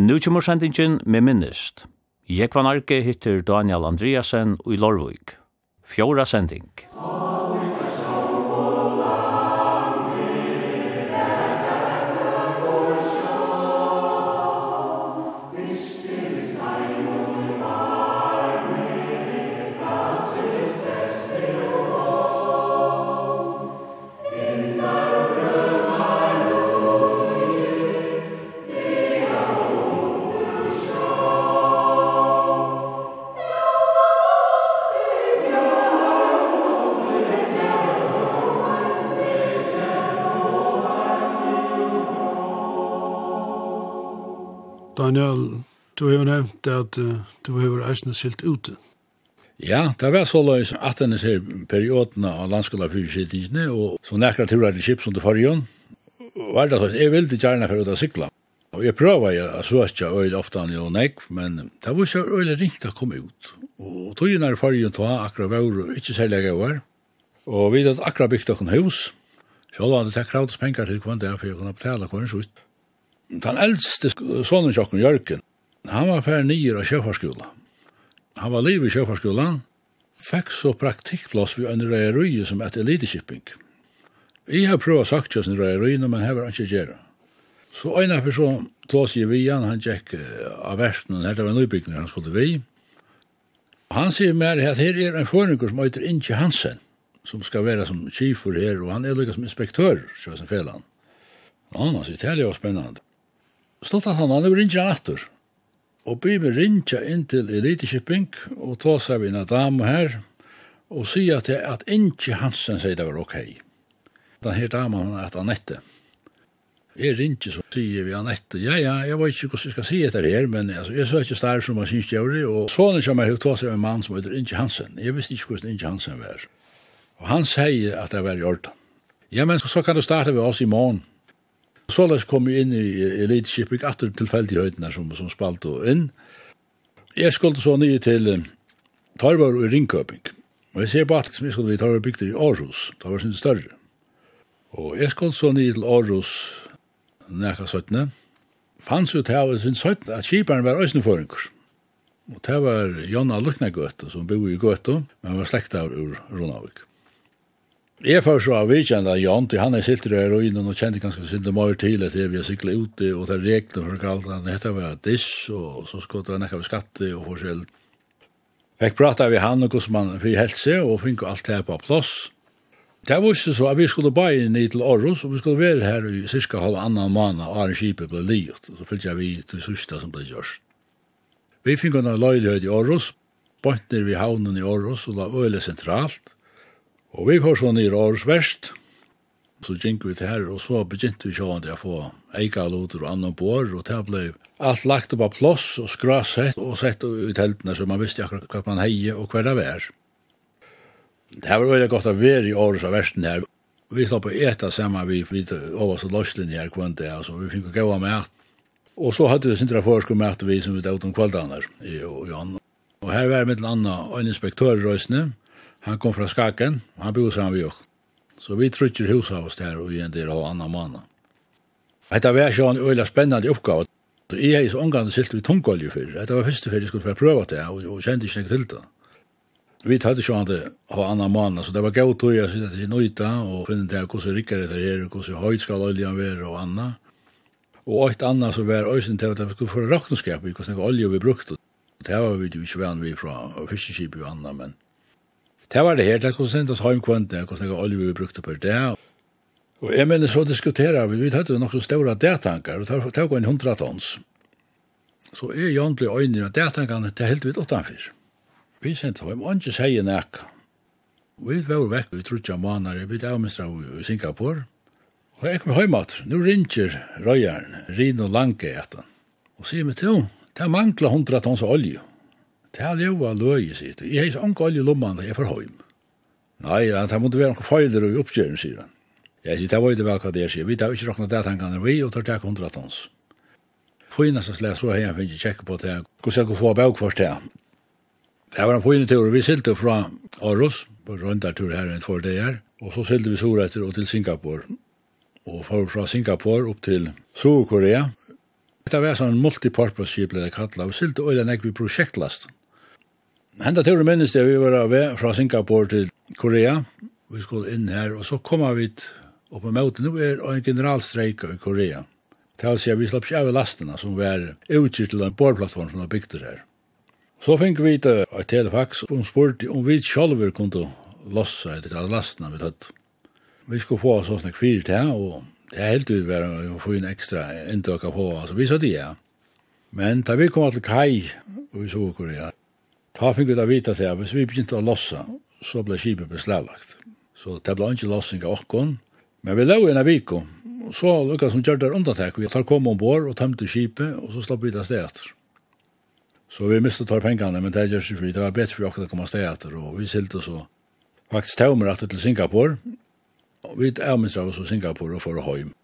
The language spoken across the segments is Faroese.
Nu kommer sendingen med minnest. Jekvan Arke hittir Daniel Andreasen i Lorvik. Fjóra sending. Amen. Du har nevnt at uh, du har eisene silt ute. Ja, det var så løy som at denne ser perioden av landskola landskolaffyrskittingene, og så nekra turar til kip som det forrige, var det sånn, jeg ville gjerne for ut å sykla. Og jeg prøver jeg å søke øyne ofte han jo nek, men det var ikke øyne ringt å komme ut. Og togjen er forrige ta akkurat og ikke særlig jeg var. Og vi hadde akkurat bygd noen hus, Sjálv var det kravdes penger til kvann det, for jeg kunne betale kvann sjukt. Den eldste sonen sjokken, Jørgen, Han var færre nyer av sjøfarskola. Han var liv i sjøfarskola, fikk så praktikkplass ved en røyerøye som et elitekipping. Jeg har prøvd å sagt kjøs en røyerøyene, men var han ikke gjøre. Så en av så tog seg vi han, han gikk av verden, her det var nøybygning han skulle vi. Han sier mer at her er en forninger som heter Inge Hansen, som skal være som kifor her, og han er lykkes som inspektør, sjøs en felan. Ja, han sier, det er jo spennende. Stolt at han, han er Inge Hansen, og by med rinja inn til Eliteshipping og ta seg vi en dame her og sier til at ikke Hansen sier det var ok. Den her damen hun heter Anette. Jeg ringer så sier vi Anette, ja, ja, jeg vet ikke hvordan jeg skal si etter her, men altså, jeg så ikke stær som jeg synes jeg og sånn som jeg ta seg en mann som heter Inge Hansen. Jeg visste ikke hvordan Inge Hansen var. Og han sier at det var i orden. Ja, men så kan du starte ved oss i morgen. Så lest kom jeg inn i leadership, ikke atter tilfeldig høytene som, som spalt og inn. Jeg skulle så nye til Tarvar og Ringkøping. Og jeg ser på alt som jeg skulle vi Tarvar bygde i Aarhus. Det var sin større. Og jeg skulle så nye til Aarhus nekka 17. Fanns ut her sin 17 at kiparen var øsneføringer. Og det var Jonna Luknegøtta som bor i Gøte, men var slekta ur Ronavik. Jeg får så av vikjenda Jan, til han er siltur i ruinen og kjente ganske sinte mer til at vi har syklet ute og det regnet for kalt han hette var diss og så skått han nekka ved skatte og forskjell. Jeg prata vi han og hvordan man fyrir helse og fikk alt her på plass. Det var ikke så at vi skulle bare inn til Aarhus og vi skulle være her i cirka halv annan måned og Arne Kipet ble livet og så fyllte vi til sørste som ble gjørst. Vi fikk en løylighet i Aarhus, bort vi havnen i Aarhus og det var øyelig sentralt Og vi får så i års verst, så gikk vi til her, og så begynte vi sånn at jeg får eika loter og annan bor, og det ble alt lagt opp av plåss og skrasett og sett ut teltene, så man visste akkurat hva man heie og hva det var. Det var veldig godt å være i årets av versten her. Vi slapp å eta sammen vi vidt over så løslinje her kvann det, altså vi fikk gå av mat. Og så hadde vi sintra forsku med vi som vi ut om kvaldaner i Jan. Og her var mitt landa en inspektør i Røysene, Han kom fra Skaken, og han bor sammen med oss. Så vi trykker huset av oss der og igjen en del av annan måned. Dette var ikke en øyla spennende oppgave. Jeg er så omgang silt vi tungolje før. Dette var første før jeg skulle prøve det, og, og kjente ikke noe til det. Vi tatt ikke an det av annan måned, så det var gøy tog jeg sitte til nøyta, og finne det hvordan rikker det er, hvordan høyt skal oljen være og anna. Og et anna som var øysen til at vi skulle få råkenskap i hvordan olje vi brukte. Det var vi jo ikke vann vi fra fiskeskip og anna, men Det var det her, det kunne sendes heimkvante, hvordan jeg olje vi brukte på det. Og jeg mener så diskuterer vi, vi tatt jo nok så store detankar, og det var en hundra tons. Så er Jan ble øynene av detankarne, det helt vidt utanfyr. Vi sendte heim, og ikke sier nek. Vi var vekk, vi trodde jeg måneder, vi var avmistra i Singapore. Og jeg kom heim at, nå ringer røyeren, Rino Lange etter. Og sier meg til, det mangler hundra tons olje. Det er jo av løye, sier du. Jeg har ikke alle lommene, jeg får for høym. Nei, det måtte være noen feiler og oppgjøren, sier han. Jeg sier, det var jo det vel hva det er, sier. Vi tar ikke råkna det han vi, og tar det hundra tons. Fyna som slett, så har jeg finnet tjekke på det. Hvordan jeg kunne få bøk først det. Det var en fyna tur, vi silte fra Aros, på røndartur her enn for det her, og så silte vi Soretter og til Singapore. Og fra Singapore opp til Sør-Korea. Det var sånn multipurpose-skip, det kallet, og silte øyne jeg vi prosjektlast. Henda turen minnes det vi var av fra Singapore til Korea. Vi skulle inn her, og så kom vi opp på møte. Nå er en generalstreik i Korea. Det vil si at vi slapp ikke av lastene som var utgitt til en bårplattform som var bygd her. Så fikk vi et telefax som spurte om vi selv kunne lossa etter alle lastene vi tatt. Vi skulle få oss sånn kvir til, og det er helt utvær å få en ekstra inntøk av få, altså vi sa det ja. Men da vi kom til Kai, og vi så Korea, Ta fikk vi da vita til at hvis vi begynte å lossa, så ble skipet beslaglagt. Så det ble ikke lossing av okkon, men vi lå i en aviko, og så lukka som gjør der undantek, vi tar kom ombord og tømte skipet, og så slapp vi det sted etter. Så vi mistet tar pengene, men det gjør seg fri, det var bedre for okkon å komme sted etter, og vi silte så faktisk tømmer at til Singapore, og vi avminst av oss i Singapore og for å høym.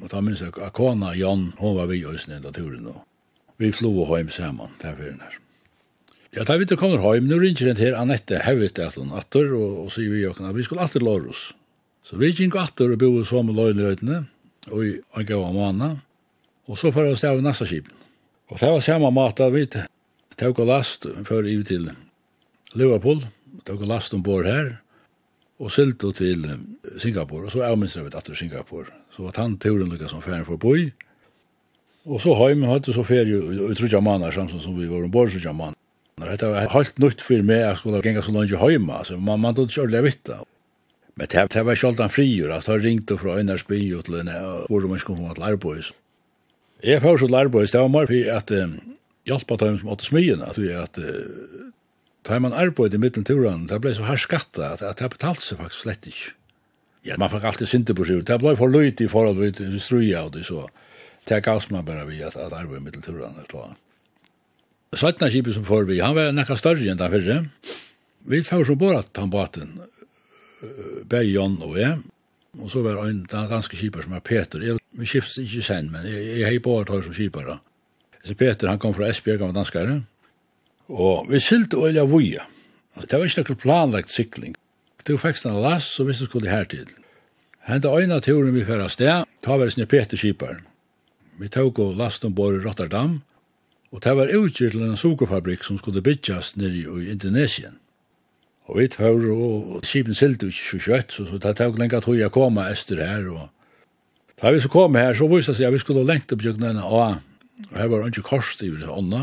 Og da minst jeg, Akona Jan, hun var vi i Øsne, da turen, og vi flo og høym sammen, derfor er den her. Ja, da vi ikke kommer hjem, nå ringer den til Annette Hevet at hun atter, og, og sier vi jo vi skulle atter låre oss. Så vi gikk atter og bo som løgnløytene, og i Angav og Mana, og så får vi stå av neste skip. Og det var samme mat at vi tok og last før vi til Liverpool, tok og last ombord her, og sylte til Singapore, og så avminstret vi atter Singapore. Så var han turen lykka som ferien for boi, og så hjem, og så ferie, i Trudja Manar, og, som vi var ombord og, Når det var helt nytt for meg jeg skulle genga så langt i hjemme, så man, man tog ikke ordentlig vitt. Men det, det var ikke alt frigjør, altså han ringte fra Øynars by til en hvor man skulle komme til Lærbois. Jeg får så Lærbois, det var mer for at um, hjelpa dem som åtte smyene, at vi at uh, tar man arbeid i middelen turen, det ble så her skatta, at, at det betalte seg faktisk slett ikke. Ja, man fikk alltid synte på seg, det ble for løyt i forhold til struja og det så. Det gavs man bare vi at, at arbeid i middelen turen er klart. Sætna skipet som får vi, han var nekka større enn den fyrre. Vi får så bare at han baten, Beijon og jeg, og så var en danske skipet som var Peter. Jeg, vi skiftes ikke sen, men jeg, jeg har bare tar som skipet da. Så Peter, han kom fra Esbjerg, han var danskare, og vi sylte og elja vuja. Det var ikke noe planlagt sikling. Det var faktisk en så visste skulle her til. Henta øyna turen vi fyrir sted, ta var det sinne Peter skipet. Vi tog og last ombord i Rotterdam, Og det var utgjør til en sukerfabrikk som skulle bytjas nere i Indonesien. Og vi tør, og skipen silte ikke så kjøtt, så, så det tok lenge tog jeg koma ester her. Og... Da vi så kom her, så viste det seg at vi skulle lengt opp til denne A. Og her var ikke kors i ånda.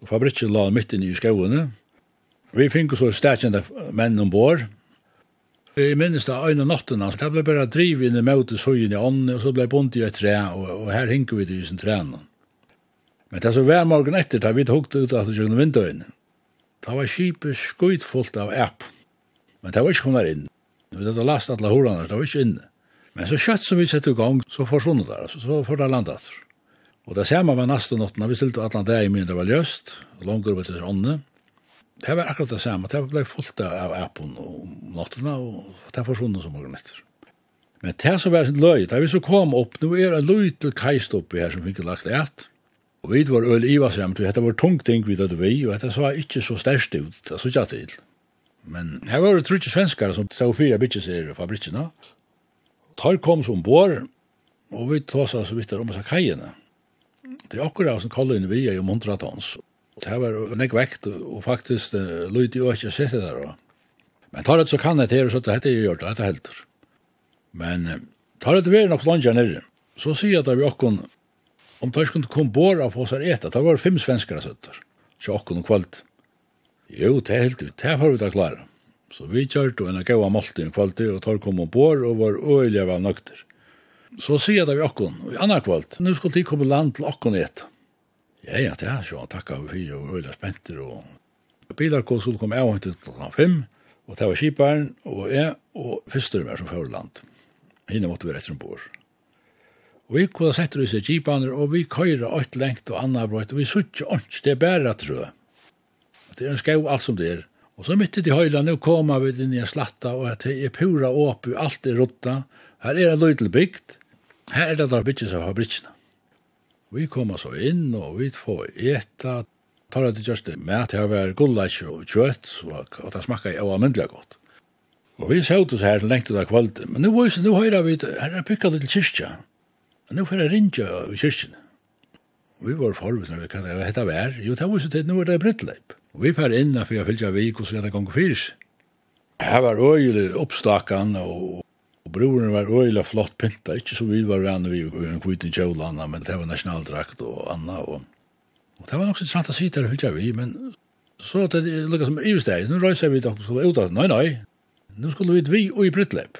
Og fabrikken la midt inn i skauene. Vi fikk så stakjende menn ombord. Jeg minnes da øyne nattene, så det ble bare drivet inn i møte søyen i ånden, og så ble bunt i et tre, og, og her hinket vi til i sin trenen. Men det som var morgen etter, da vi tok det ut av gjennom vinduene, da var skipet skuit fullt av app. Men det var ikke kommet inn. Vi hadde last alle horene, det var ikke inne. Men så kjøtt som vi sette i gang, så forsvunnet det, så, så får det landet. Og det ser man var neste natten, vi stilte alle det i min, det var løst, og langt over til åndene. Det var akkurat det samme, det ble fullt av appen om natten, og det var forsvunnet som morgen etter. Men det som var sin løy, da vi så kom opp, nå er det løy til kajstoppet her som fikk lagt et, Og vi var øl iva samt, dette var tungt ting vi døde vi, og dette så ikke så størst ut, det så ikke til. Men her var det trutje svenskar som stod fyra bitches i fabrikkene. Tar kom som bor, og vi tås oss vidt om oss av kajene. Det er akkurat som kallet inn vi er jo montra. Det var nek vekt, og faktisk lyd jo ikke sitte der. Men tar det så kan det til, så dette er jo gjort, dette helter. Men tar det vi er nok langer nere, så sier jeg at vi akkurat om de skulle komme bort av oss her etter, det var fem svenskere søtter, ikke åkken og kvalt. Jo, det er helt ut, det har vi da klare. Så vi kjørte en gav av malte en kvalt, og tar kom ombord og var øyelig av nøkter. Så sier det vi åkken, og i annen kvalt, nå skal de komme land til åkken et. Ja, ja, det er sånn, takk av fire og øyelig spenter, og bilar kom, så kom jeg og hentet klokken fem, og det var kiparen, og jeg, og fyrstøren var som førland. Hina måtte vi rett som bor. Og vi kunne sette oss i kipaner, og vi køyre åt lengt og anna brøyt, og vi suttje ånds, det er bæra trø. Det er en skau alt som det er. Og så mitt i høyla, nu koma vi inn i en slatta, og det er pura åpu, alt er rotta. Her er det løydel bygd, her er det der byggjes av fabrikkene. Vi koma så inn, og vi får eta, tar det just det med, det har vært gullash og kjøtt, og det smakka jo amyndelig godt. Og vi sjøt oss her lengt av kvalitet, men nu, nu høyra vi, her er pykka litt kyrkja, Men nå får jeg rinja i kyrkjene. Vi var forvis når vi kan det hette vær. Jo, det var så tid, nu er det brittleip. Vi får inn for jeg fylgja vik og så det gong fyrs. Her var øyelig oppstakan og, og broren var øyelig flott pynta. Ikke så vi var vann vi og en kvitin kjolana, men det var nasjonaldrakt og anna. Og, og det var nok så sant å si der fylgja vi, men så det er lukka som ivsteg. Nå røyser vi dere skulle ut av, nei, nei, nu skulle vi vi og i brittleip.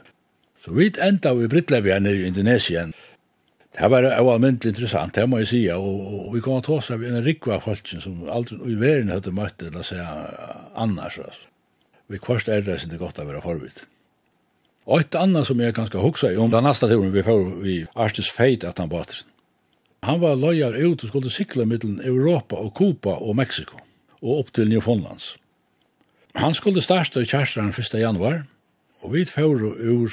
Så vi enda vi i brittleip her i Indonesien. Det var oavmyndelig interessant, det må jeg si, og, vi kom til oss av en rikva folken som aldri i verden hadde møtt det, la oss annars, altså. Vi kvarst er det ikke godt å være forvitt. Og et annet som jeg ganske hoksa i, om den neste turen vi får vi Arstis Feit at han bater. Han var løyar ut og skulle sikla mittelen Europa og Kuba og Mexico og opp til Newfoundlands. Han skulle starta i kjærstaren 1. januar, og vi får ur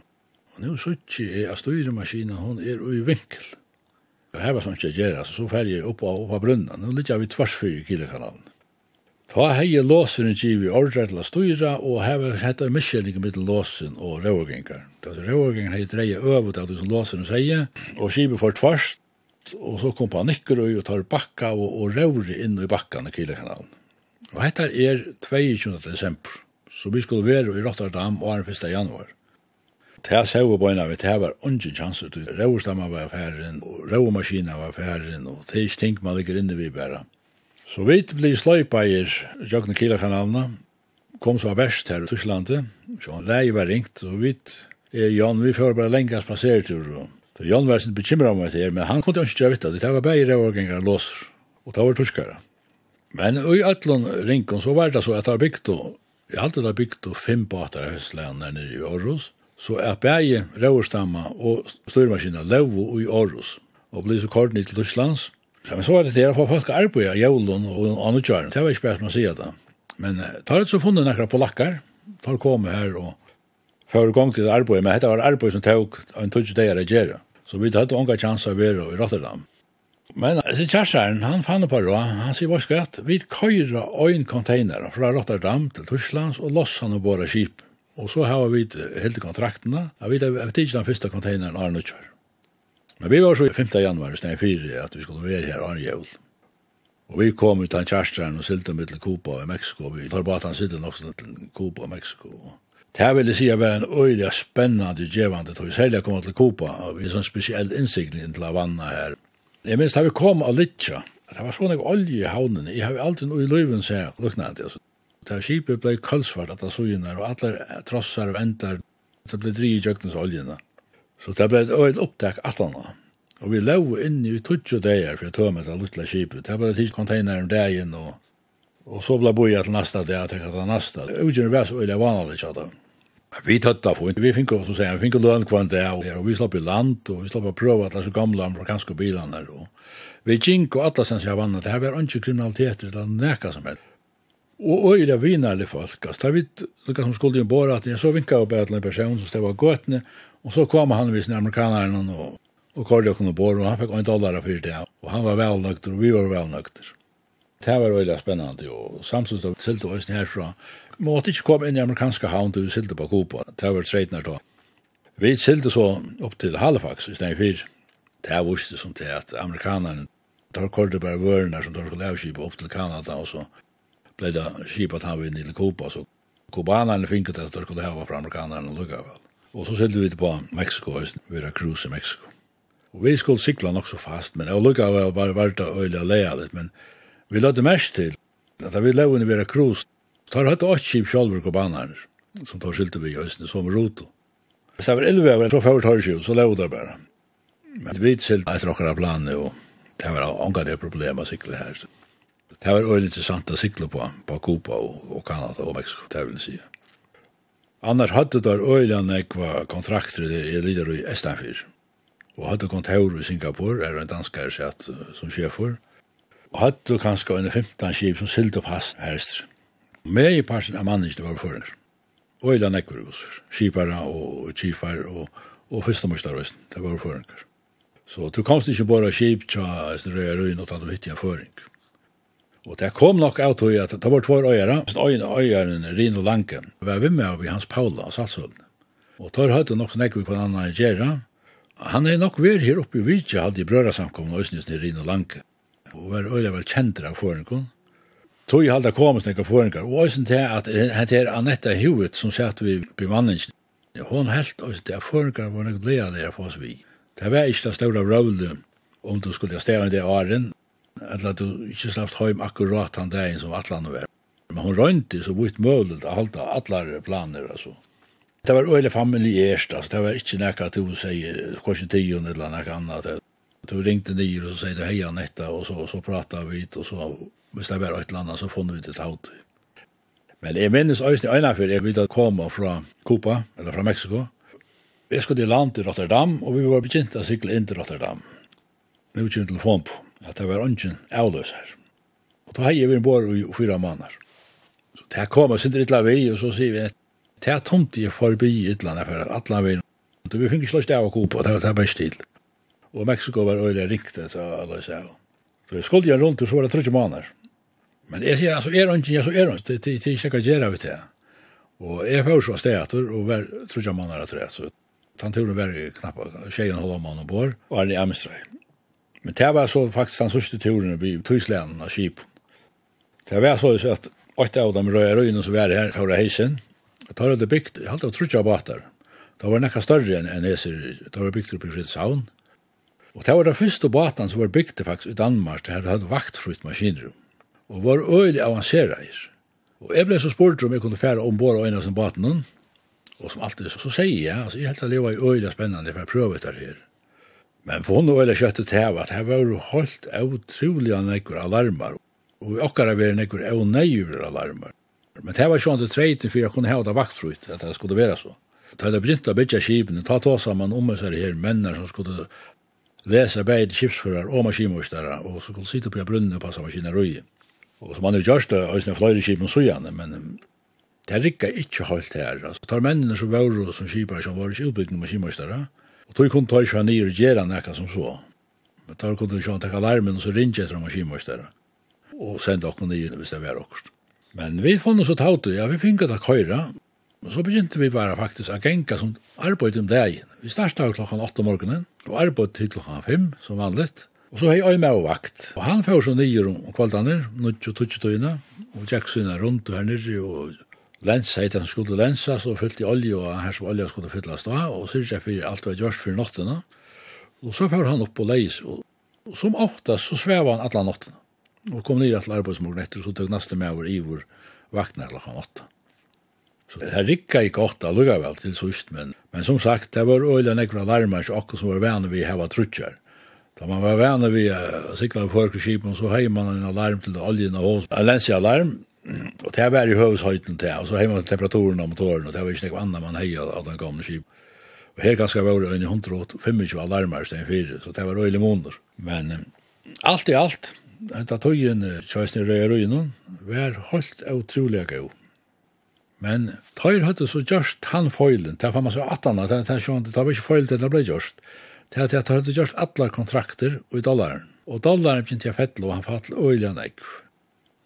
nu suttje er a styremaskinen, hon er i vinkel. Og her var sånn ikke gjerra, så fer jeg oppa oppa brunna, nu ligger vi tvers fyrir kilekanalen. Ta hei låsen i givi ordre til å styra, og hei hette miskjelning mittel låsen og rågengar. Altså røvergengar hei dreie øvet av som låseren sier, og givi for tvers, og så kom panikker og tar bakka og, og råri inn i bakkan i kilekanalen. Og hette er 22. desember, så vi skulle være i Rotterdam og 1. januar. Det ser vi på en av det var ungen chanser til. Røvestammer var affæren, og røvemaskiner var affæren, og det er ikke ting man ligger inne vi bare. Så vi blir sløypa i Jøgne Kila-kanalene, kom så verst her i Tysklandet, så han lei var ringt, og vi, eh, Jan, vi får bare lenge spasertur, og så Jan var sin bekymra om det etter, men han kunne ikke vite, det var bare røvårgengare låser, og det var tyskare. Men i Øtlund ringkon så var det så at det var bygd, og jeg hadde det bygd fem båtar i Høstland nere i Århus, Så er bæje røverstamma og styrmaskina levo i Aarhus og blir så koordinert til Tysklands. Men så var det til å få folk arbeid av jævlen og anutjøren. Det var ikke bare som å si det. Men tar det så funnet nekker polakkar, tar komme her og før gang til arbeid, men dette var arbeid som tog en tøtje dager å gjøre. Så vi hadde unga chanser å være i Rotterdam. Men så kjærsaren, han fann på det, han sier bare skatt, vi køyre øyn container fra Rotterdam til Tysklands og loss han og båra. Og så har vi helt kontraktene. Jeg vet at vi ikke den første containeren Arne Utsjør. Men vi var så 5. januar, stedet 4, at vi skulle være her Arne Jøl. Og vi kom ut av kjærstren og silte med til Kupa i Meksiko. Vi tar bare at han silte nok til Kupa i Meksiko. Det her vil jeg si at det var en øyelig spennende djevende tog. Særlig kom til Kupa, og vi er sånn spesiell innsikning til Havanna her. Jeg minns da vi kom av Litja, det var sånn olje i havnen. Jeg har alltid noe i løyven seg, luknande, altså. Da skipet blei kallsvart at suginar, og alle trossar og endar, det blei dri i jøgnes oljena. Så det blei et opptak atlana. Og vi lau inn i tutsi dagar for jeg med det luttla skipet. Det blei tids konteinar om dagen, og, og så blei boi at nasta dag, til kata nasta. Ugin var så øyla vanlig tjata. Vi tøtta på, vi finko, som sier, vi finko lønn kvann dag, og vi slapp i land, og vi slapp i det er så gamla amerikanske bilarna, og vi gink og atlasens jeg vann, det her var ikke kriminalitet, det er nekka som helst. Og øyla vinarlig folk. Altså, da vi lukka som skulle jo båret at jeg så vinka opp et eller annet person som stod av gåtene, og så kom han vis amerikaneren og, og kordet kunne båret, og han fikk en dollar av fyrt det, og han var velnøkter, og vi var velnøkter. Det var øyla spennende, og samtidig var silt og øyne herfra. Måtte ikke komme inn i amerikanska havn til vi silt på Kupa, det var treitner da. Vi silt så opp til Halifax i stedet fyr. Det var viste som til at amerikaneren tar kordet bare vørene som tar skulle avskipa opp til Kanada og så ble det skipet han inn til Kuba, så kubanerne finket det at de skulle hava fra amerikanerne og lukka vel. Og så silte vi til på Mexico, vi var cruise i Mexico. Og vi skulle sikla nok så fast, men jeg lukka vel bare vart å øyla leia litt, men vi lødde mest til at vi lev under vera cruise, tar hatt åt skip sjolver kubanerne, som tar skilte vi i høysene, som roto. Hvis det var elve, så fyrir tar så lev det bare. Men vi silt etter okkara planer, og det var ongan det problemet sikla her, så Det var øyne interessant å sikle på, på Kupa og, og Kanada og Mexico, det vil jeg si. Annars hadde der øyne nekva kontrakter der i lider i Estanfyr. Og hadde kontor i Singapore, er en danskar sett som sjefer. Og hadde kanskje en 15 skip som sylte opp hast herst. Med i parten av mannen det var fører. Øyne nekva russer, skipere og kifar og, og fyrstamorsklarøysen, det var fører. Så du komst ikke bare skip til å røye og ta det vittige. Og det kom nok av tog at det var tvær øyere, så øyne øyeren Rino Lanke, var vi med av Hans Paula og Salsholden. Og tar høyte nok snakk vi på en annen gjøre. Han er nok vært her oppe i Vidja, hadde i brøra samkomne Øsnes i Rino Lanke. Og var øyne vel kjent av forenkon. Tog jeg halda kom snakke forenkar, og øyne til at det er Annette Hewitt som satt vi bemanningen. Hon helt øyne til at forenkar var nok leia der for oss vi. Det var ikke det store røvlet om du skulle stå i det åren, eller at du ikke slapp heim akkurat han dagen som atlan var. Men hun røynti så vidt mulig å holde alle planer, altså. Det var øyelig familiært, altså. Det var ikke nekka at du sier, korsi tion eller nekka annet. Du ringte nyer og så sier du heia netta, og så, så prata vi ut, og så, hvis det var et eller annet, så funnet vi det taut. Men jeg minnes øyne øyne for jeg vidt at komme fra Kupa, eller fra Meksiko. Jeg skulle i land til Rotterdam, og vi var begynt å sykle inn til Rotterdam. Nå kommer telefon på at det var ungen avløser. Og da har vi en bor i fyra måneder. Så det kom og sitter ytla vi, og så sier vi at det er tomt i forbi ytla for atla vi, og vi fikk slåst av å kopa, og det var best til. Og Mexiko var øyla riktig, så alle sa. Så vi skulle gjøre rundt, og så var det trutje måneder. Men jeg sier, altså, er ungen, ja, så er ungen, det er ikke sikkert gjerra vi til. Og jeg får så stedater, og var trutje måneder, så tanturen var knappa, tjejen holda og bor, og er i Amsterdam. Men det var så faktisk den sørste turen vi tøyslæren av skip. Det var så at åtte av dem røya røyene som var her fra heisen, og da hadde bygd, jeg hadde trutja bater. Det var nekka større enn en heser, det var bygd oppe i Fridshavn. Og det var den første baten som var bygd faktisk i Danmark, det hadde vaktfrutt maskinrum, og var øyelig her. Og jeg ble så spurt om jeg kunne fære ombord og en av sin baten, og som alltid så, så sier jeg, altså jeg helt at det var øyelig spennende for å prøve det her. Men for hun og eller kjøttet til at her var holdt utrolig av nekker alarmer, og vi okkar av nekker av neivur alarmer. Men det var sånn til treiten for jeg kunne hevda vaktfrut, at det skulle være så. Da det begynte å bytja skipene, ta ta sammen om seg her menner som skulle lese beid skipsfører og maskinmostare, og så skulle sitte på brunnen og passa maskineriet. Og som han jo gjørst, øyne fløyre skipen sujane, men det rikka ikke holdt her. Altså, tar mennene som var som skipar som var ikke utbyggende maskinmostare, Og tog kun tog ikke nye og gjøre nekka som så. Men da kunne de ikke ta alarmen, og så ringe etter maskinmøystere. Og sende dere nye hvis det var dere. Men vi fann oss å ta ut ja, vi finket det køyra. Og så begynte vi bare faktisk å genka som arbeid om dagen. Vi startet klokkan 8 om morgenen, og arbeid til klokkan 5, som vanligt. Og så hei Øyme og vakt. Og han får så nye om kvaldaner, nødt og tøtje og tjekk sønne rundt og her nere, og lensa heit han skulle lensa, så fyllt i olje og her som olje skulle fyllast da, og syrja fyrir alt var gjørst fyrir nottena. Og så fyrir han opp på leis, og, og som ofta så sveva han alla nottena. Og kom nir til arbeidsmorgen etter, så tøk naste med over ivor vakna eller han åtta. Så det her rikka ikke åtta lukka vel til sust, men, men som sagt, det var øyla nekra larmar, så akkur som var vana vi heva trutjar. Da man var vana vi uh, sikla på førkurskipen, så hei man en alarm til oljen og hos, en lensi alarm, och det var ju hövshöjden där och så hemma temperaturen av motoren, och det var ikke noe annan man hejade av den gamle skip. Og här ganska var det en 125 alarmer stäng fire, så det var röjlig månader. Men um, allt i allt Henta tøyen tjøysni røy røynon var holdt utrolig gøy. Men tøyr hadde så gjørst han foilen, det var man så at han, det var ikke foil til det ble gjørst. Det er at jeg høyde gjørst alle kontrakter og i dollaren. Og dollaren begynte jeg fettel og han fattel øyelig enn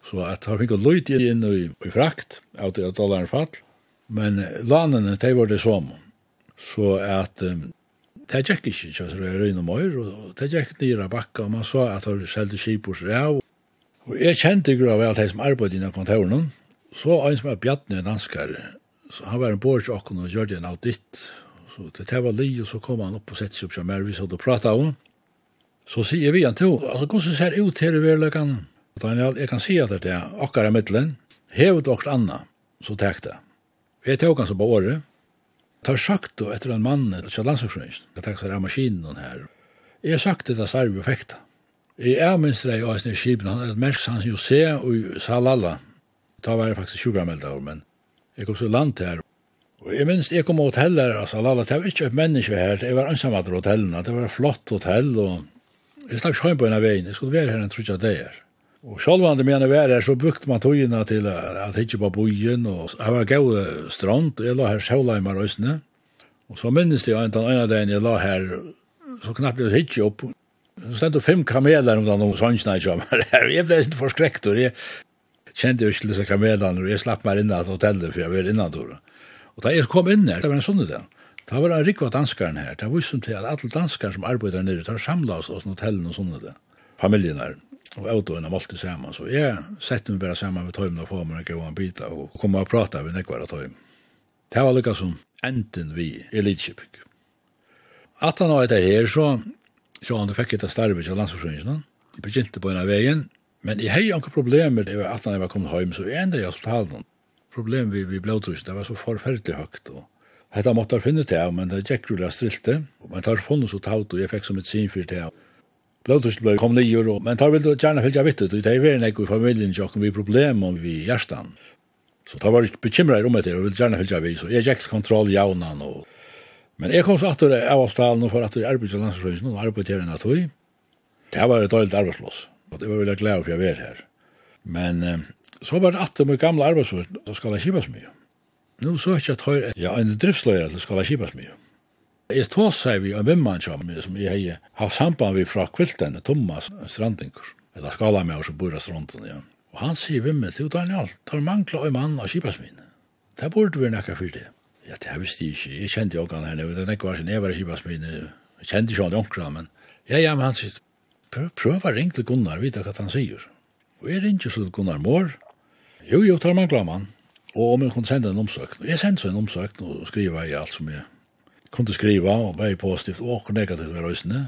Så at han fikk løyt inn i, i frakt, av det dollaren fall, men lanene, de var det som. Så at um, det gikk ikke, så det er røyne møyr, og det gikk nyra bakka, og man så at han selte kipurs rev. Og jeg kjente ikke av alt det som arbeid innan kontoren, så en som er bjattne danskar, så han var en borg okken og gjør det en audit, så det var li, og så kom han opp og sette seg opp som er, vi så du prata om, så sier vi han til, altså, hvordan ser ut her i verleggen? Og Daniel, jeg kan si at det er akkurat i midtelen, hevet okkar anna, så tek det. Jeg tok hans på året, tar sagt då etter en mann, ikke landslagsjournalist, jeg tek seg av maskinen her. Jeg har sagt det er Jeg er minst avminstre i Øystein i Kipen, han er et merks hans jo se og salala, ta var faktisk 20 melda men jeg kom så land her. Og jeg minns, jeg kom hotell her, av salala, det var ikke et menneske her, jeg var ansammater åt hotellene, det var et flott hotell, og jeg slapp sjøen på en av veien, jeg skulle være her en trutja dager. Og sjálvande mene vær her, så brukte man togina til at hitje på bojen, og jeg var gau strand, jeg la her sjåleimar òsne, og så minnes jeg en den dagen jeg la her, så knappt jeg hitje opp, så stendte fem kameler om den om svansna i sjåmar her, jeg ble ikke forskrekt, og jeg kjente jo ikke disse kamelene, og jeg slapp meg inn at hotellet, for jeg var innan dora. Og da jeg kom inn her, det var en sånn idé. da var en rikva danskaren her, det var som til at alle danskaren som arbeider nere, tar samlas hos hotellen og sånn idé. familien her og autoen av alt det saman Så jeg sette meg bare saman med tøymen og få meg en god bit og komme og prata med nekvar av tøymen. Det var lukka som enden vi i Lidkjøping. At han var etter her, så, så han fikk etter starve til landsforsynningen. Jeg begynte på en av veien, men jeg hei ikke problemer det var at han var kommet hjem, så jeg enda i hospitalen. Problemet vi, vi blodtrysten, det var så forferdelig høyt, og Hetta måttar finne til, men det gikk rullet strilte, men tar funnet så taut, og jeg fikk som et sinfyr til, blodtrust ble kom nye, og, men tar vil du gjerne fylgja vittet, og det er veren ekko i familien tjokken vi problem om vi hjertan. Så tar var ikke bekymret i rommet der, og vil gjerne fylgja vi, så jeg gikk kontroll jaunan, og... Men jeg kom så atter av avtalen og for atter arbeid til landsforsøysen, og arbeid til en av tog. det var et døylt arbeidslås, og det var veldig glad for jeg var her. Men eh, så var det atter med gamle arbeidsforsøysen, så skal jeg kjipas mye. Nå så er ikke at høyre, ja, en driftsløyre til skal jeg kjipas mye. Jeg tog seg vi av vimman som jeg, som jeg har samband vi fra kvilten, Thomas Strandingur, eller skala med oss og bor av stranden, ja. Og han sier vimmen, du Daniel, tar mangla en mann av kipas kipasmin. Det burde vi nekka for det. Ja, det visste jeg ikke. Jeg kjente jo han her, det er nekka var sin evare kipasmin, jeg kjente ikke han det onkra, men ja, ja, men han sier, prøv, prøv å ringe til Gunnar, vite hva han sier. Og jeg ringer så til Gunnar Mård, jo, jo, tar mangla en mann, og om jeg kunne sende en omsøkn. Jeg sendte så en omsøkn og skriva i alt som jeg kunde skriva, og bare positivt, og negativt med røysene.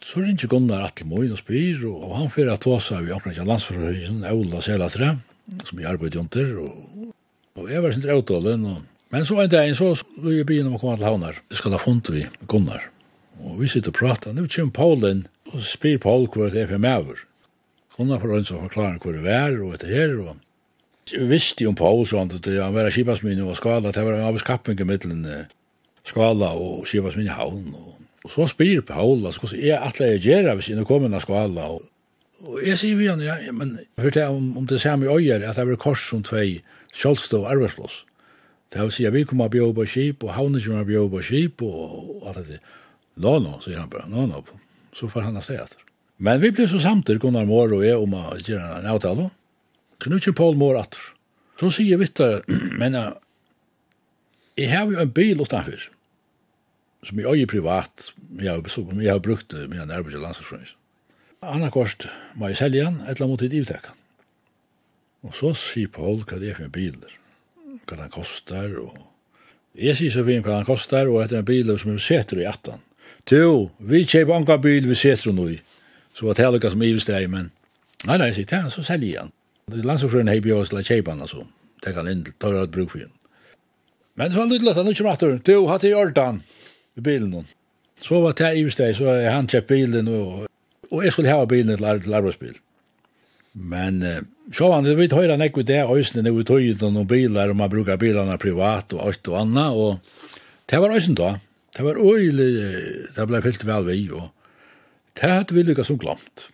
Så ringte Gunnar Atlemøy og spyr, og han fyrir at tåsa vi omkring landsforhøysen, Eula Selatre, som jeg arbeidde under, og, og jeg var sin dreutålen, og Men så en dag så var jeg begynner å komme til havnar. det skal ha funnet vi med Gunnar. Og vi sitter og prater. Nå kommer Paul inn, og så spyr Paul hvor det er for meg over. Gunnar får ønske å forklare hvor det er, og etter her. Og... Jeg visste jo om Paul, så han, at han var skipasminne og skadet, det var en avskapping i middelen skala og skiva som inn i havn. Og, og så spyr Paul, altså, hvordan er atle jeg gjør hvis jeg kommer av skala? Og, og jeg sier vi han, ja, men jeg hørte om, om det samme i øyer, at det var kors som tvei kjølstå og arbeidsplås. Det vil si at vi kommer av bjøy på skip, og havnet kommer av bjøy på skip, og, alt det. Nå, nå, sier han bare, nå, nå. Så får han ha seg etter. Men vi ble så samtidig, Gunnar Mår og jeg, om å gjøre en avtale. Så nå er Paul Mår etter. Så sier vi men jeg har jo en bil utenfor som jeg øye privat, jeg, som jeg har brukt det med en arbeid til landslagsfrøys. Anna Korst må jeg selge han, et eller annet mot et ivtekken. Og så sier Paul hva det er for en biler, hva den kostar, og jeg sier så fint hva den kostar, og etter en bil som er setter i 18. Jo, vi kjøper anka bil vi setter noe i, så var det heller som ivesteg, men nei, nei, sier han, så selger han. Landslagsfrøyen har bjøst til å kjøpe han, altså, Tenk han inn tar å ta bruk for henne. Men så har han lyttet at han ikke matter, du, hatt i ordan, i bilen. Så var det i steg, så han kjøpt bilen, og, og jeg skulle ha bilen til, til arbeidsbil. Men eh, så han, vi tar han ikke det, øyne, når vi tog ut noen biler, og man bruker bilene privat og alt og annet, og det var øyne da. Det var øyne, det ble fyllt vel vi, og det hadde vi lykkes som glemt.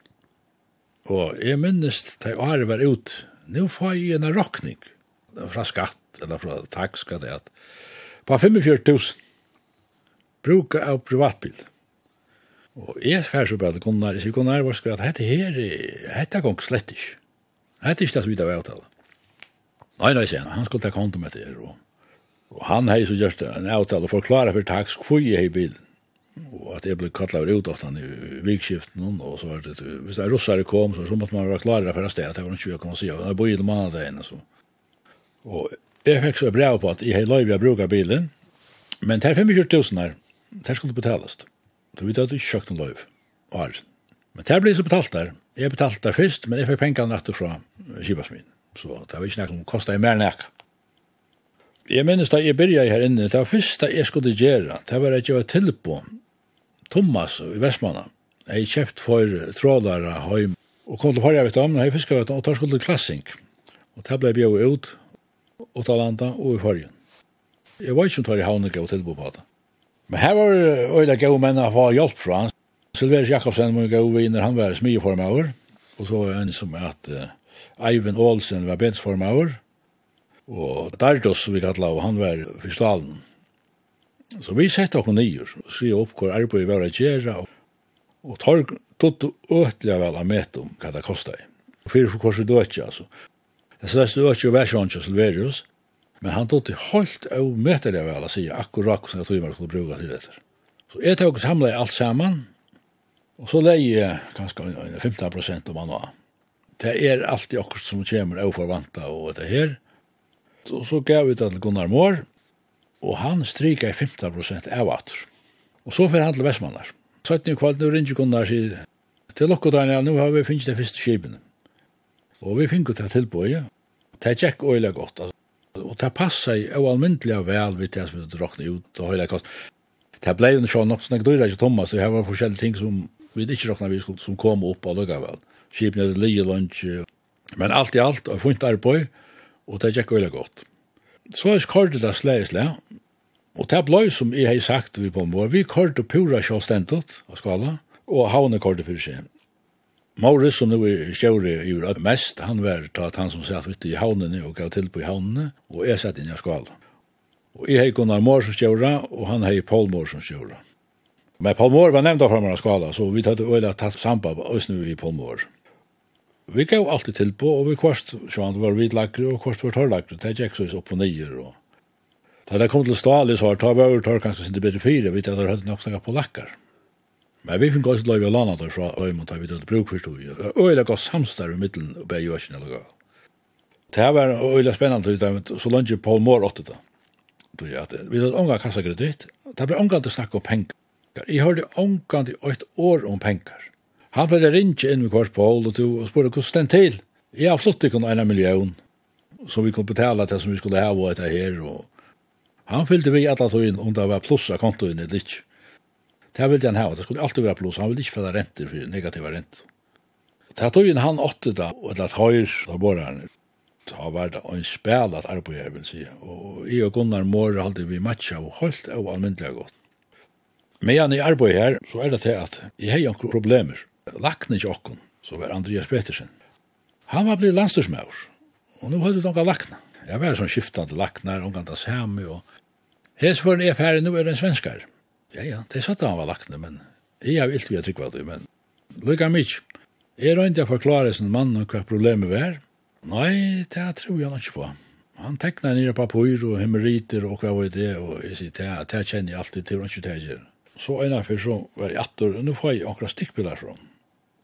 Og jeg minnes, det har var ut, nå får jeg en råkning fra skatt, eller fra takskatt, at på 45 000 bruka av privatbil. Og jeg fær så bare Gunnar, jeg sier Gunnar, hva skal jeg, dette her, dette gong slett ikke. Dette er ikke det som vi da var avtale. Nei, nei, sier han, han skulle ta kontum etter her, og, og han hei så gjort en avtale, og forklare for takk taks kvui i bilen. Og at jeg ble kallar ut ofta i vikskiften, og så var det, hvis det er russare kom, så, så måtte man være klarere for å sted, at det var ikke vi kunne si, og jeg bor i det mandagen, så. Og jeg fikk så brev på at jeg har hei løyvi a bruka bilen, men det er 25 000 her, det skulle betalast. Så vi hadde ikke kjøkt en løyv. Men det ble så betalt der. Jeg betalt der først, men jeg fikk pengene rett fra kibasmin. Så det var ikke noe som kostet mer enn jeg. Jeg minnes da jeg begynte her inne, det var først da jeg skulle gjøre, det var at jeg var til på Thomas i Vestmanna. Jeg kjøpt for trådere høym, og kom til Horja vitt om, og jeg fiskar vitt om, og tar skulle klassing. Og det ble bjøy ut, og ta landa, og i Farja. Jeg var ikke som tar i havnet og tilbo på det. Men her var øyla gau menn a få hjelp fra han. Silverius Jakobsen var gau vinner, han var smigeformaver. Og så var en som at uh, Eivind Olsen var bensformaver. Og Dardos, som vi kallar, og han var fyrstalen. Så vi sett okkur nyer, og skri opp hvor arbeid var a gjerra, og, og tar tot øtelig vel a met om hva det kostar. Fyrir for korset døtje, altså. Det største døtje var ikke Silverius, Men han tog til holdt av møtelig vel å si akkurat som jeg tog meg skulle bruka til dette. Så jeg tog och samlade alt samman, og så leie jeg kanskje 15 prosent om han var. Det er alltid akkurat som kommer av forvanta og det her. Så, så gav vi det til Gunnar Mår, og han stryker 15 prosent av atter. Og så fer han til Vestmannar. 17 ni kvall, nu ringer Gunnar sig til lokko Daniel, nu har vi finnet det første skipen. Og vi finner det tilbøye. Det er tjekk øyla godt. Og det passer jo almindelig vel vidt det som vi drakne ut og høyla kost. Det ble jo sånn nok snakk døyre ikke Thomas, det var forskjellige ting som vi ikke drakna vi skulle, som kom opp og lukka vel. Skipene hadde lige lunch, men alt i alt, og funnet arbeid, og det gikk veldig godt. Så er skordet det slag i slag, og det ble som jeg har sagt vi på en måte, vi kordet pura sjåstendet av skala, og havne kordet for seg. Morris, som nu er sjøri i at mest, han var tatt han som satt vitt i havnene og gav til på i havnene, og jeg satt inn i skala. Og jeg hei Gunnar Mår som sjøra, og han hei Paul Mår som sjøra. Men Paul Mår var nevnt av framar av skala, så vi tatt øyla tatt samba oss nu i Paul Mår. Vi gav alltid til på, og vi kvart, han var vi og kvart var tørlagre, det gikk så opp på nyer, og Da det kom til Stalis, så har vi over, tar kanskje sin til bedre fire, vi tar høyt nok snakka på lakkar. Men vi finner også løyve lana der fra Øymund har vi tatt bruk for stod. Øyla gav samstar i middelen og bei Joachim eller gav. Det var øyla spennende så langt Paul Moore åtte det. Vi hadde kassa kassakreditt, det ble ånga til snakk om penger. Jeg hørte ånga til åt år om penger. Han ble ringe inn med kvart Paul og to og spurte hvordan den til. Jeg har flott ikke en million, så vi kunne betala det som vi skulle ha og etter her. Og han fyllde vi alle togene om det var pluss av kontoen eller ikke. Det ville han ha, det skulle alltid være pluss, han ville ikke fælla renter for negativa renter. Det tog inn han åtte da, og det høyr da bor han, det har vært en spel at arbeid jeg vil si, og jeg og Gunnar Måre halte vi matcha og holdt av almindelig godt. Men han i arbeid her, så er det til at jeg har noen problemer. Lakne ikke okken, så var Andreas Petersen. Han var blitt landstyrsmøver, og nå hadde noen lakna. Jeg var sånn skiftande laknar, omgant av sami, og hesvaren er ferdig, nå er det en svenskar. Ja, ja, det satt han var lakne, men jeg har vilt vi har trykva det, men lykka mykje. Jeg røyndi å forklare sin mann og hva problemet var. Nei, det tror jeg ikke på. Han tekna nere papur og hemoriter og hva var det, og jeg sier, det, det kjenner jeg alltid til, ikke det jeg Så ena fyrir så var jeg attor, og nå får jeg akkurat stikkpiller fra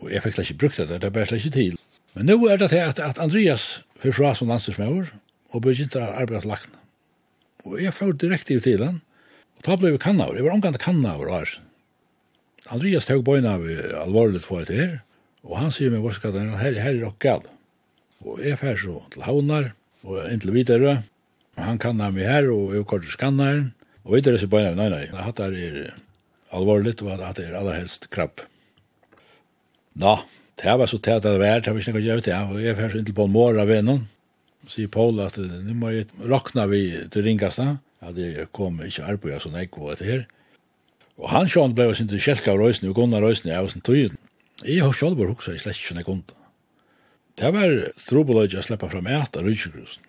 Og jeg fikk ikke brukt det der, det bare ikke til. Men nå er det til at, at Andreas fyrir fra som landstidsmøver, og begynte å arbeide lakne. Og jeg får direktiv til han, Og da ble vi kannaver. Jeg var omgang til kannaver her. Andreas tog bøyna av alvorlig for etter her, og han sier meg vorska den her, her er okkal. Og jeg fær så til Havnar, og inn til Videre, og han kanna meg her, og jeg kort skannaren, og Videre så bøyna vi, nei, nei, hatt er alvorlig, og hatt er allerhelst krabb. Nå, det var så tæt at det var, det var ikke noe gjerne til, og jeg fær så inn til Paul av vennom, sier Paul at nu må jeg råkna vi til ringaste, at jeg kom ikke arbeid som jeg var etter her. Og han sjån ble sin til kjelk av røysene og gunna røysene av sin tøyen. Jeg har sjån bare huksa jeg slett ikke kunde. Det var trobeløyde å slippe fram et av rydsekrusen.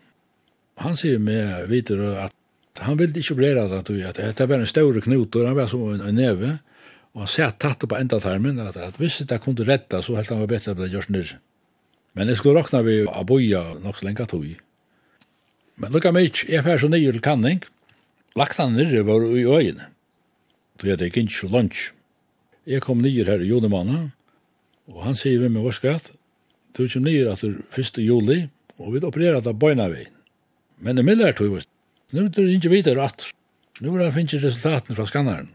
Han sier med videre at han ville ikke bli redd at det var en større knut, og han var som en, en neve, og han sier tatt på enda tarmen, at, at hvis det kunne redda, så helt han var bedre at det gjørs nyrre. Men jeg skulle råkna vi å boja nok så lenge tog. Men lukka mig, jeg fær så nye til kanning, Lagt han nirre var i øyene, så jeg gikk ikke lunch. Jeg kom nyer her i julemåneden, og han sier vi med vår skatt, du kom nyer at du 1. juli, og vi opereret av bøyna vi. Men det mildere tog nu er det ikke videre at, nu er det finnes resultaten fra skanneren.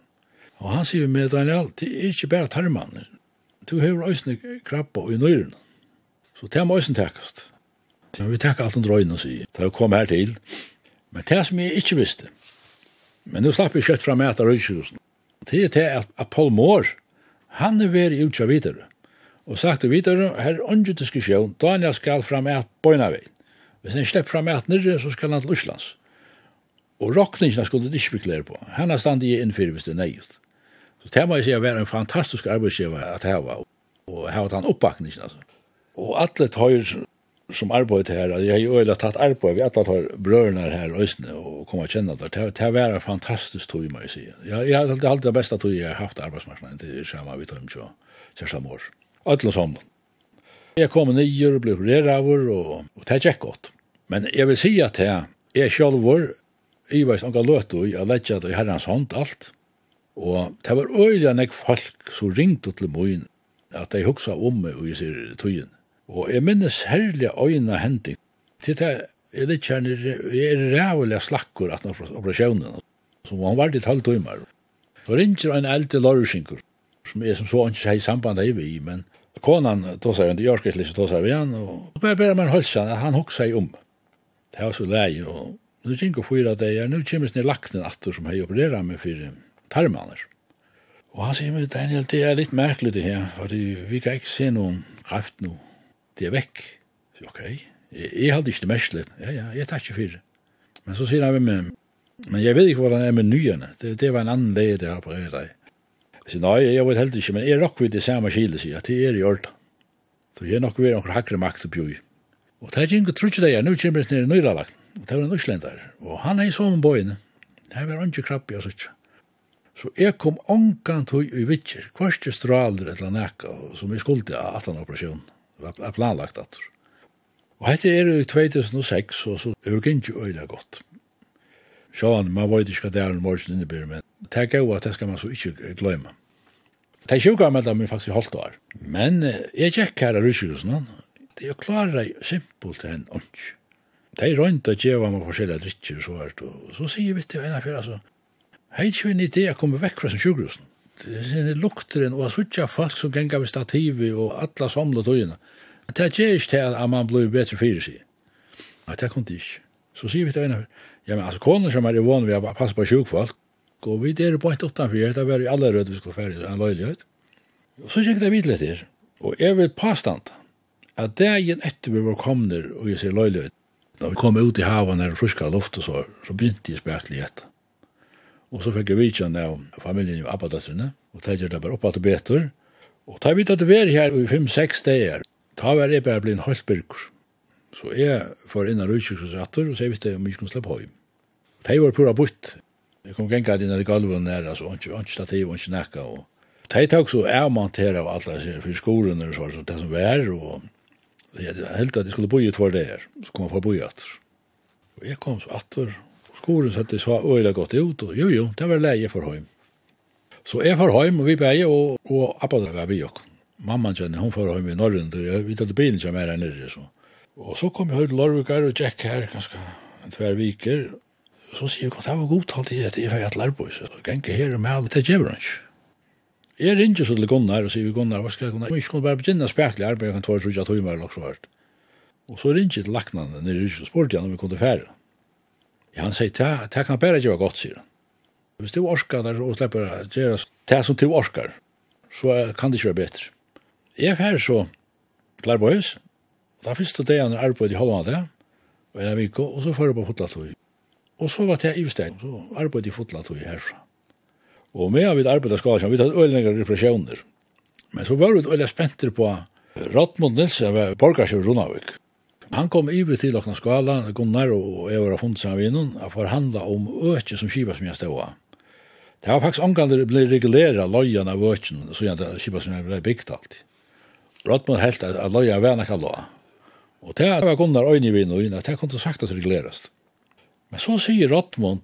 Og han sier med Daniel, det er ikke bare tarmann, du har øyne krabba i nøyren, så det må øyne takkast. Vi takkar alt under øyne og sier, det kom her til, men det som jeg ikke visste, Men nu slapp vi kjøtt fra meg etter. Det er til at Paul Moore, han er veri utkja videre. Og sagt det videre, her er åndsju diskusjon, Daniel skal fram meg at bøyna vei. Hvis han slepp fram meg nere så skal han til Uslands. Og rockningene skulle det ikke beklare på. Han har stand i innfyrir hvis det er nøyut. Så det må jeg sier var en fantastisk arbeidsgiver at hava, og hava han oppbakningen, altså. Og alle tøyr som arbeid her, jeg har jo øyla tatt arbeid, vi alle har brørene her øysene og kom og kjenne det, det har vært fantastisk tog, må jeg si. Jeg, har alltid hatt det beste tog jeg har haft arbeidsmarknaden til samme vi tog ikke, særlig år. Øtlen som. Jeg kom nye og ble opereret av og, og det er gikk godt. Men jeg vil si at jeg, jeg selv var, jeg var ikke løt og jeg lette det i herrens hånd alt, og det var øyla nek folk som ringte til moen, at de huksa om meg og jeg sier togene Og jeg minnes herlige øyne hending. Til det er det kjenner, jeg er rævlig slakkur at operasjonen. Så han var litt halv tøymer. Så ringer en eldre lorsinkur, som er som så ikke sier samband i vi, men konan tog seg han, jag ska inte då vi han, og så bare man hølsa, han hoksa seg om. Det var så lei, og nu kjenker fyra deg, nu kjemmes ned lakten atter som hei operera med fyrir tarmaner. Og han sier, Daniel, det er litt merkelig det her, for vi kan ikke se noen kraft nå det er vekk. Så, ok, jeg, jeg hadde ikke det mest litt. Ja, ja, jeg tar ikke fire. Men så sier han med men jeg vet ikke hvordan det er med nyene. Det, det var en annen leie det har på øyre deg. Jeg sier, nei, jeg vet heller ikke, men jeg råkker vidt det samme kile, sier jeg, det er i orden. Så jeg nok vil noen hakre makt og bjøy. Og det er ikke trutje deg, nå kommer det ned i nøyralagt. Og det var en uslender. Og han er i sånn bøyene. Det var ikke krabb, jeg sier Så jeg kom ångan tog i vittjer, kvarste straler eller nekka, som jeg skulle til 18 operasjonen var planlagt at. Og hette er i 2006, og så er det ikke øyla godt. Sjåan, man vet ikke hva det er en morgen innebyr, men det er gøy at det skal man så ikke gløyma. Det er sjuka med dem faktisk holdt år. Men jeg tjekk her av ryskjusene, det er jo klara simpelt enn ånds. Det er rønt å gjøre meg forskjellige drittjer og så hvert, og så sier vi til henne for, altså, hei, ikke vi en idé å komme vekk fra sin sjukhusen sinne lukteren og suttja folk som genga ved stativi og alla somla tøyina. Det er ikke til at man blir bedre fyrir sig. Nei, det kom det ikke. Så sier vi til en ja, men altså konen som er i vann vi har passet på sjukfolk, og vi der er på et utanfyr, det var i alle rød vi skal færre, en løylighet. Og så kjekk det vidt litt her, og jeg vil påstand, at det er en etter vi var komner og jeg sier løylighet, når vi kom ut i havan her og fruska luft og så, så begynte jeg spekler i etter. Og så fikk jeg vidtjen av familien i Abadatrene, og det gjør det bare oppe til beter. Og da vidt at det var her i fem-seks dager, da var jeg bare blitt en halvbyrker. Så jeg får inn av rutsikkersatter, og så jeg visste om jeg kunne slippe hjem. Det var pura butt. Jeg kom genga inn i galven der, altså, og ikke stativ, og ikke nekka, og De tok så avmonteret av alle disse for skolen og sånn, det som var, og jeg helt at jeg skulle bo i tvær der, så kom jeg fra bo i atter. Og jeg kom så atter, Koren så det så øyla godt ut, og jo, jo, det var leie for høym. Så jeg for høym, og vi beie, og, og appa det var vi jo. Mamman kjenne, hun for høym i Norrland, og jeg vi at bilen som er her nere, så. Og så kom jeg høy til Lorvikar og Jack her, ganske en tver viker, så sier jeg, det var god talt i at jeg fikk et lærbo, så gengge her og med, det til han. Jeg ringer så til Gunnar og sier, Gunnar, hva skal jeg Gunnar? Jeg skulle bare begynne spekelig arbeid, jeg kan tvare så ikke at hun var nok så hvert. Og så ringer jeg til laknene nere i huset og spurte han om vi kunne fære. Ja, han sier, det, kan bare gjøre godt, sier han. Hvis du orskar der og slipper å gjøre det som du orskar, så kan det ikke være bedre. Jeg er ferdig så til Arbøys, da første dagen er arbeid i halvandet, det, og en vik, og så fører jeg på fotlatøy. Og så var det i Usteg, så arbeid i fotlatøy herfra. Og med av vi arbeid av skadesjøen, vi tatt øylinger repressioner, Men så var vi øylinger spenter på Rottmund Nilsen, borgarsjøen Rundavik. Han kom iver til okna skala, Gunnar og jeg var funnet av innan, a forhandla om økje som kipa som jeg stod av. Det var faktisk omganger blei regulera lojan av økjen, så jeg kipa som jeg ble bygd alltid. Rottmann helt at loja var nekka loa. Og det var Gunnar øyne i vinn at det sagt at regulerast. Men så sier Rottmann,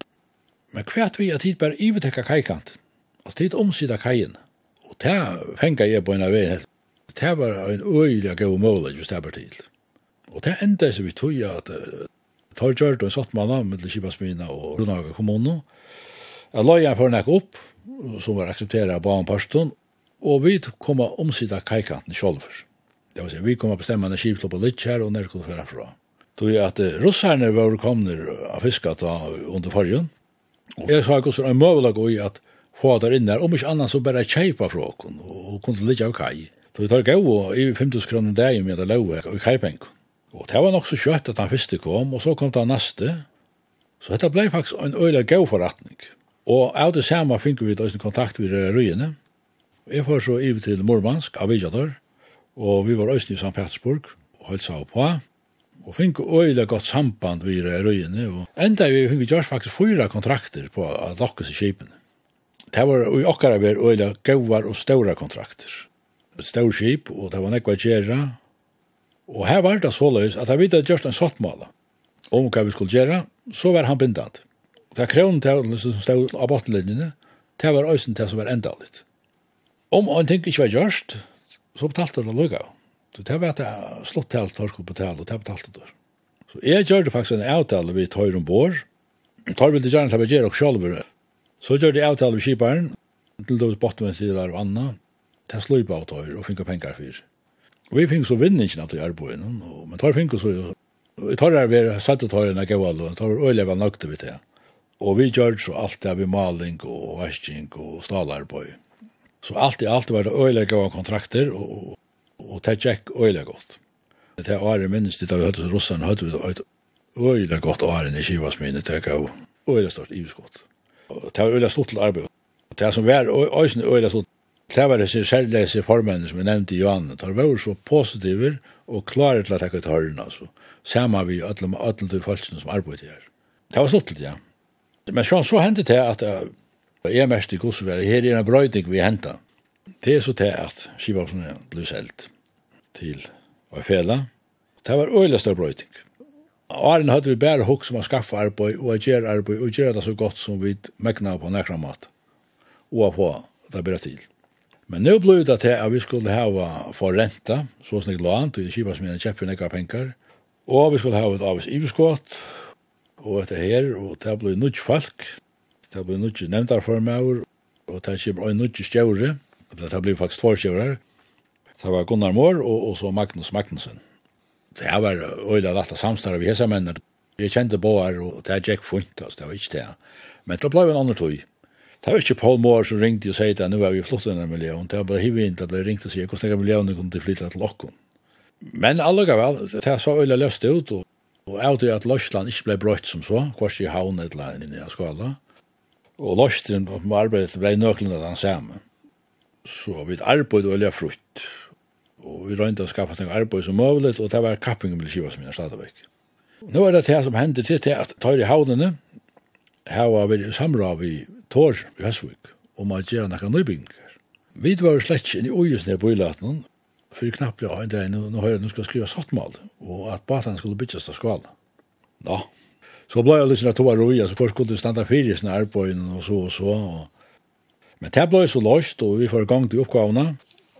men kvært vi at hit bare ivertekka kaikant, at hit omsida kajen, og det fengar jeg på en av vei. Det var en øyelig gau mål, just det var til. Og det enda som vi tog at tar gjørt og satt manna av mellom Kibasmina og Runaga kommune. Jeg la jeg for nek opp, som var aksepteret av banen og vi kom å omsida kajkanten sjolver. Det vil si, vi kom å bestemme en Kibasmina på litt her og når kunne føre fra. Tog at russerne var komne av fiskat under fargen, og jeg sa ikke så en møvla gå i at få der inne, om ikke annan så bare kjeipa fra og kunne litt av kaj. Så vi tar gau i 50 kroner dagen med det lau og kajpengen. Og det var nok så kjøtt at han første kom, og så kom det neste. Så dette ble faktisk en øyla gau forretning. Og av det samme fikk vi da kontakt med røyene. Jeg får så ivet til Murmansk, Avijador, og vi var øyne i St. Petersburg, og holdt seg på. Og fikk øyla godt samband med røyene, og enda vi fikk gjort faktisk fyra kontrakter på å lokkes i kjipene. Det var i okkara vi øyla gauar og ståra kontrakter. Et stårskip, og det var nekva gjerra, Og her var det så såleis at han vidde gjørst en sottmala om hva vi skulle gjøre, så var han bindant. Det er krevende til som stod av bottenlinjene, det var øysen til som var enda litt. Om en ting ikke var gjørst, så betalte det lukka. Så det var at jeg slått til alt torsk og betale, og det betalte det. Så jeg gjør det faktisk en avtale vi tar om bor, Tar vi det gjerne til å gjøre og sjølver. Så gjør det avtale vi kjiparen, til det var bottenlinjene til der og anna, til sløypa av tøyr og finne penger for Og vi fikk så vinningen at til er men tar fikk så, vi tar her, vi satt og tar en gaval, og tar øyelig var nøkte vi til. Og vi gjør så alt det vi maling og vasking og stalarbeid. Så alt i alt var det øyelig gav kontrakter, og, og det gikk øyelig godt. Det er året minnes dit da vi høyde russene, hørte vi et øyelig godt året i Kivas Kivasmine, det gav øyelig stort ivskott. Det var øyelig stort til arbeid. Det som var øyelig stort Det var det særlige formennene som jeg nevnte i Johanne. De var så positive og klare til å takke til høyren, altså. Samme vi alle med alle de folkene som arbeider her. Det var sluttelig, ja. Men sånn så hendte det at uh, jeg mest i Kosovo, her er en brøyding vi hentet. Det er så til at Skibavsen ble selt til å fele. Det var øyelig større brøyding. Åren hadde vi bare hokk som å skaffe arbeid og å gjøre arbeid og gjøre det så godt som vi megna på nekra mat og å få det bedre til. Men nu blev det til at vi skulle ha for renta, så snyggt lån, till kipas med en käpp för några pengar. Vi skulle ha et avis överskott og etter her, og det blev nudge folk. Det blev nudge nämndar för mig och det kip en nudge stjore. Det blev faktisk två stjorar. Det var Gunnar Mår og, og så Magnus Magnussen. Det var øyla öjla lätta samstarv i hessa männen. Jag kände båar og det gick fint, alltså det var inte det. Men det blev en annan tog. Det var ikke Paul Moore som ringte og sier at nå er vi flott under miljøen. Det var bare hivet inn det ble ringt og sier hvordan jeg millionen kunne flytta til okken. Men alle gav vel, det er så øyla løst ut, og, og jeg tror at Løsland ikke ble brøtt som så, kvart i havn et eller annet i skala. Og Løsland på arbeidet ble nøklen av den samme. Så vi arbeid øyla frutt, og vi røynte å skaffe noen arbeid som mulig, og det var kappingen med skiva som jeg stadigvæk. Nå er det det som hendte til, til at tar i havnene, hava vi samra vi Tor i Hesvik om at gjøre nekka nøybygninger. Vi var slett inn i ojes ned på ilaten, for knappt ja, en dag, nå høyre, nå skal skriva sattmal, og at batan skulle bytjas av skala. Nå, så blei jeg liksom att to var roi, altså først stanna standa fyrir i sin arbeid, og så og så, og... men det blei så løst, og vi får gang til oppgavene,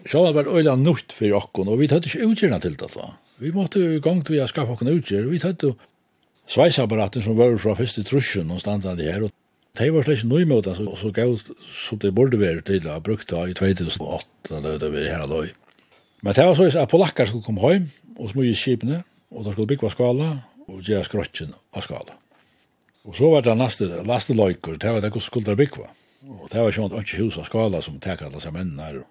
så var det øyla nukt för okkon, og vi tatt ikke utgjørna til det da. Vi måtte gang til vi skaffa okkon utgjør, vi tatt sveisapparaten som var fra første trusjen og standande her, og de var slik slett nøymøte, så, så gav som det burde være til å brukt det i 2008, eller det var her løy. Men det var så at polakker skulle komme hjem, og smøye skipene, og de skulle bygge skala, og gjøre skrotjen av skala. Og så var det neste, neste løyker, det var det hvordan skulle bygge. Og det var sånn at ikke hus av skala som tekker alle seg mennene her,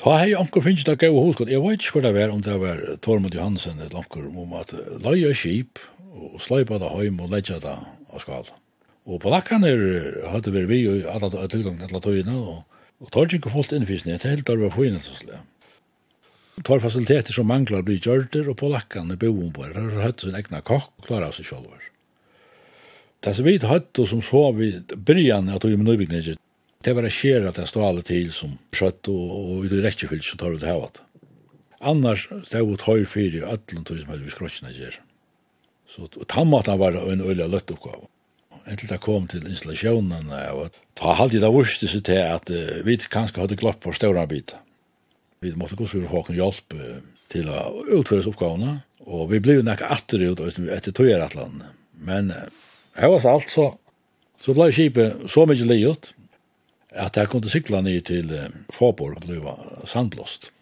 Ta hei anker finnes det gøy hos, Jeg vet ikke hva det var, om det var Tormund Johansen eller anker om at løye skip, og sløypa det heim og leggja det av skal. Og polakkane hadde vært vi og alle tilgang til alle tøyene, og, og tar ikke fullt innfysning, det helt var fint, altså slik. Tar fasiliteter som manglar blir gjørter, og polakkane bo om på det, har hatt sin egna kokk, klara seg selv. Det som vi hatt, og som så vi brygjane av tøy med nøybygninger, det var skjer at det stod alle til som skjøtt, og, og i det rekkefyllt så tar vi det havat. Annars stod vi tøy fyrir i öllum tøy som vi skrotjene gjerr. Så tammaten var en øyla løtt oppgave. Entil det kom til installasjonen, ta halde det vurste seg til at uh, vi kanskje hadde glopp på større bit. Vi måtte gå sur håken hjelp uh, til å utføre oppgavene, og vi ble nekka atter ut etter tøyer land. Men uh, her var alt, så, så ble skipet så mykje livet, at jeg kunne sikla ned til uh, Fåborg, og ble sandblåst.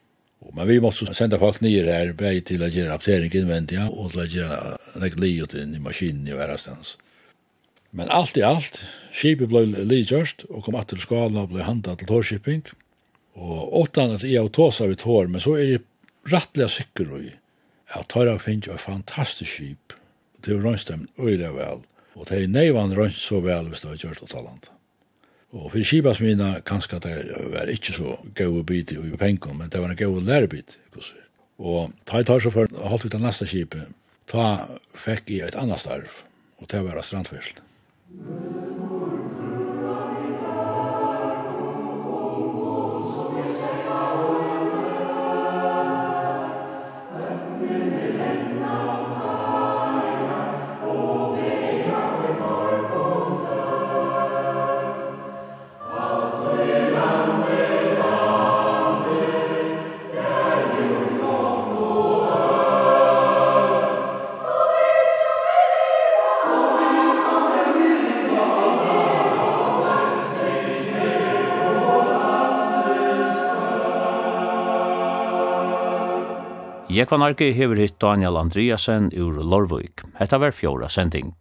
Men vi måtte sende folk nye her, bäj til å gjøre aptering innvendig, ja, og til å gjøre göra livet inn i maskinen i världstans. Men alt i alt, skipet ble lidgjørst og kom atter til skala og ble handlet til tårskipping. Og åttan at jeg har tåsa vid tår, men så er jeg rattliga sikker i at Tøyra finnes jo et fantastisk skip. til Det var rønstemt øyelig vel, og det er neivan rønst så vel hvis det var gjørst av talandet. Og for skibasmina, kanskje at det var ikke så gøy bit i penkom, men det var en gøy lærebit. Og ta i tar så for holdt ut av neste skipet, ta fikk i et annet starv, og det var strandfyrsel. Musikk Jekvanarki hever hitt Daniel Andreasen ur Lorvik. Hetta var fjóra sending.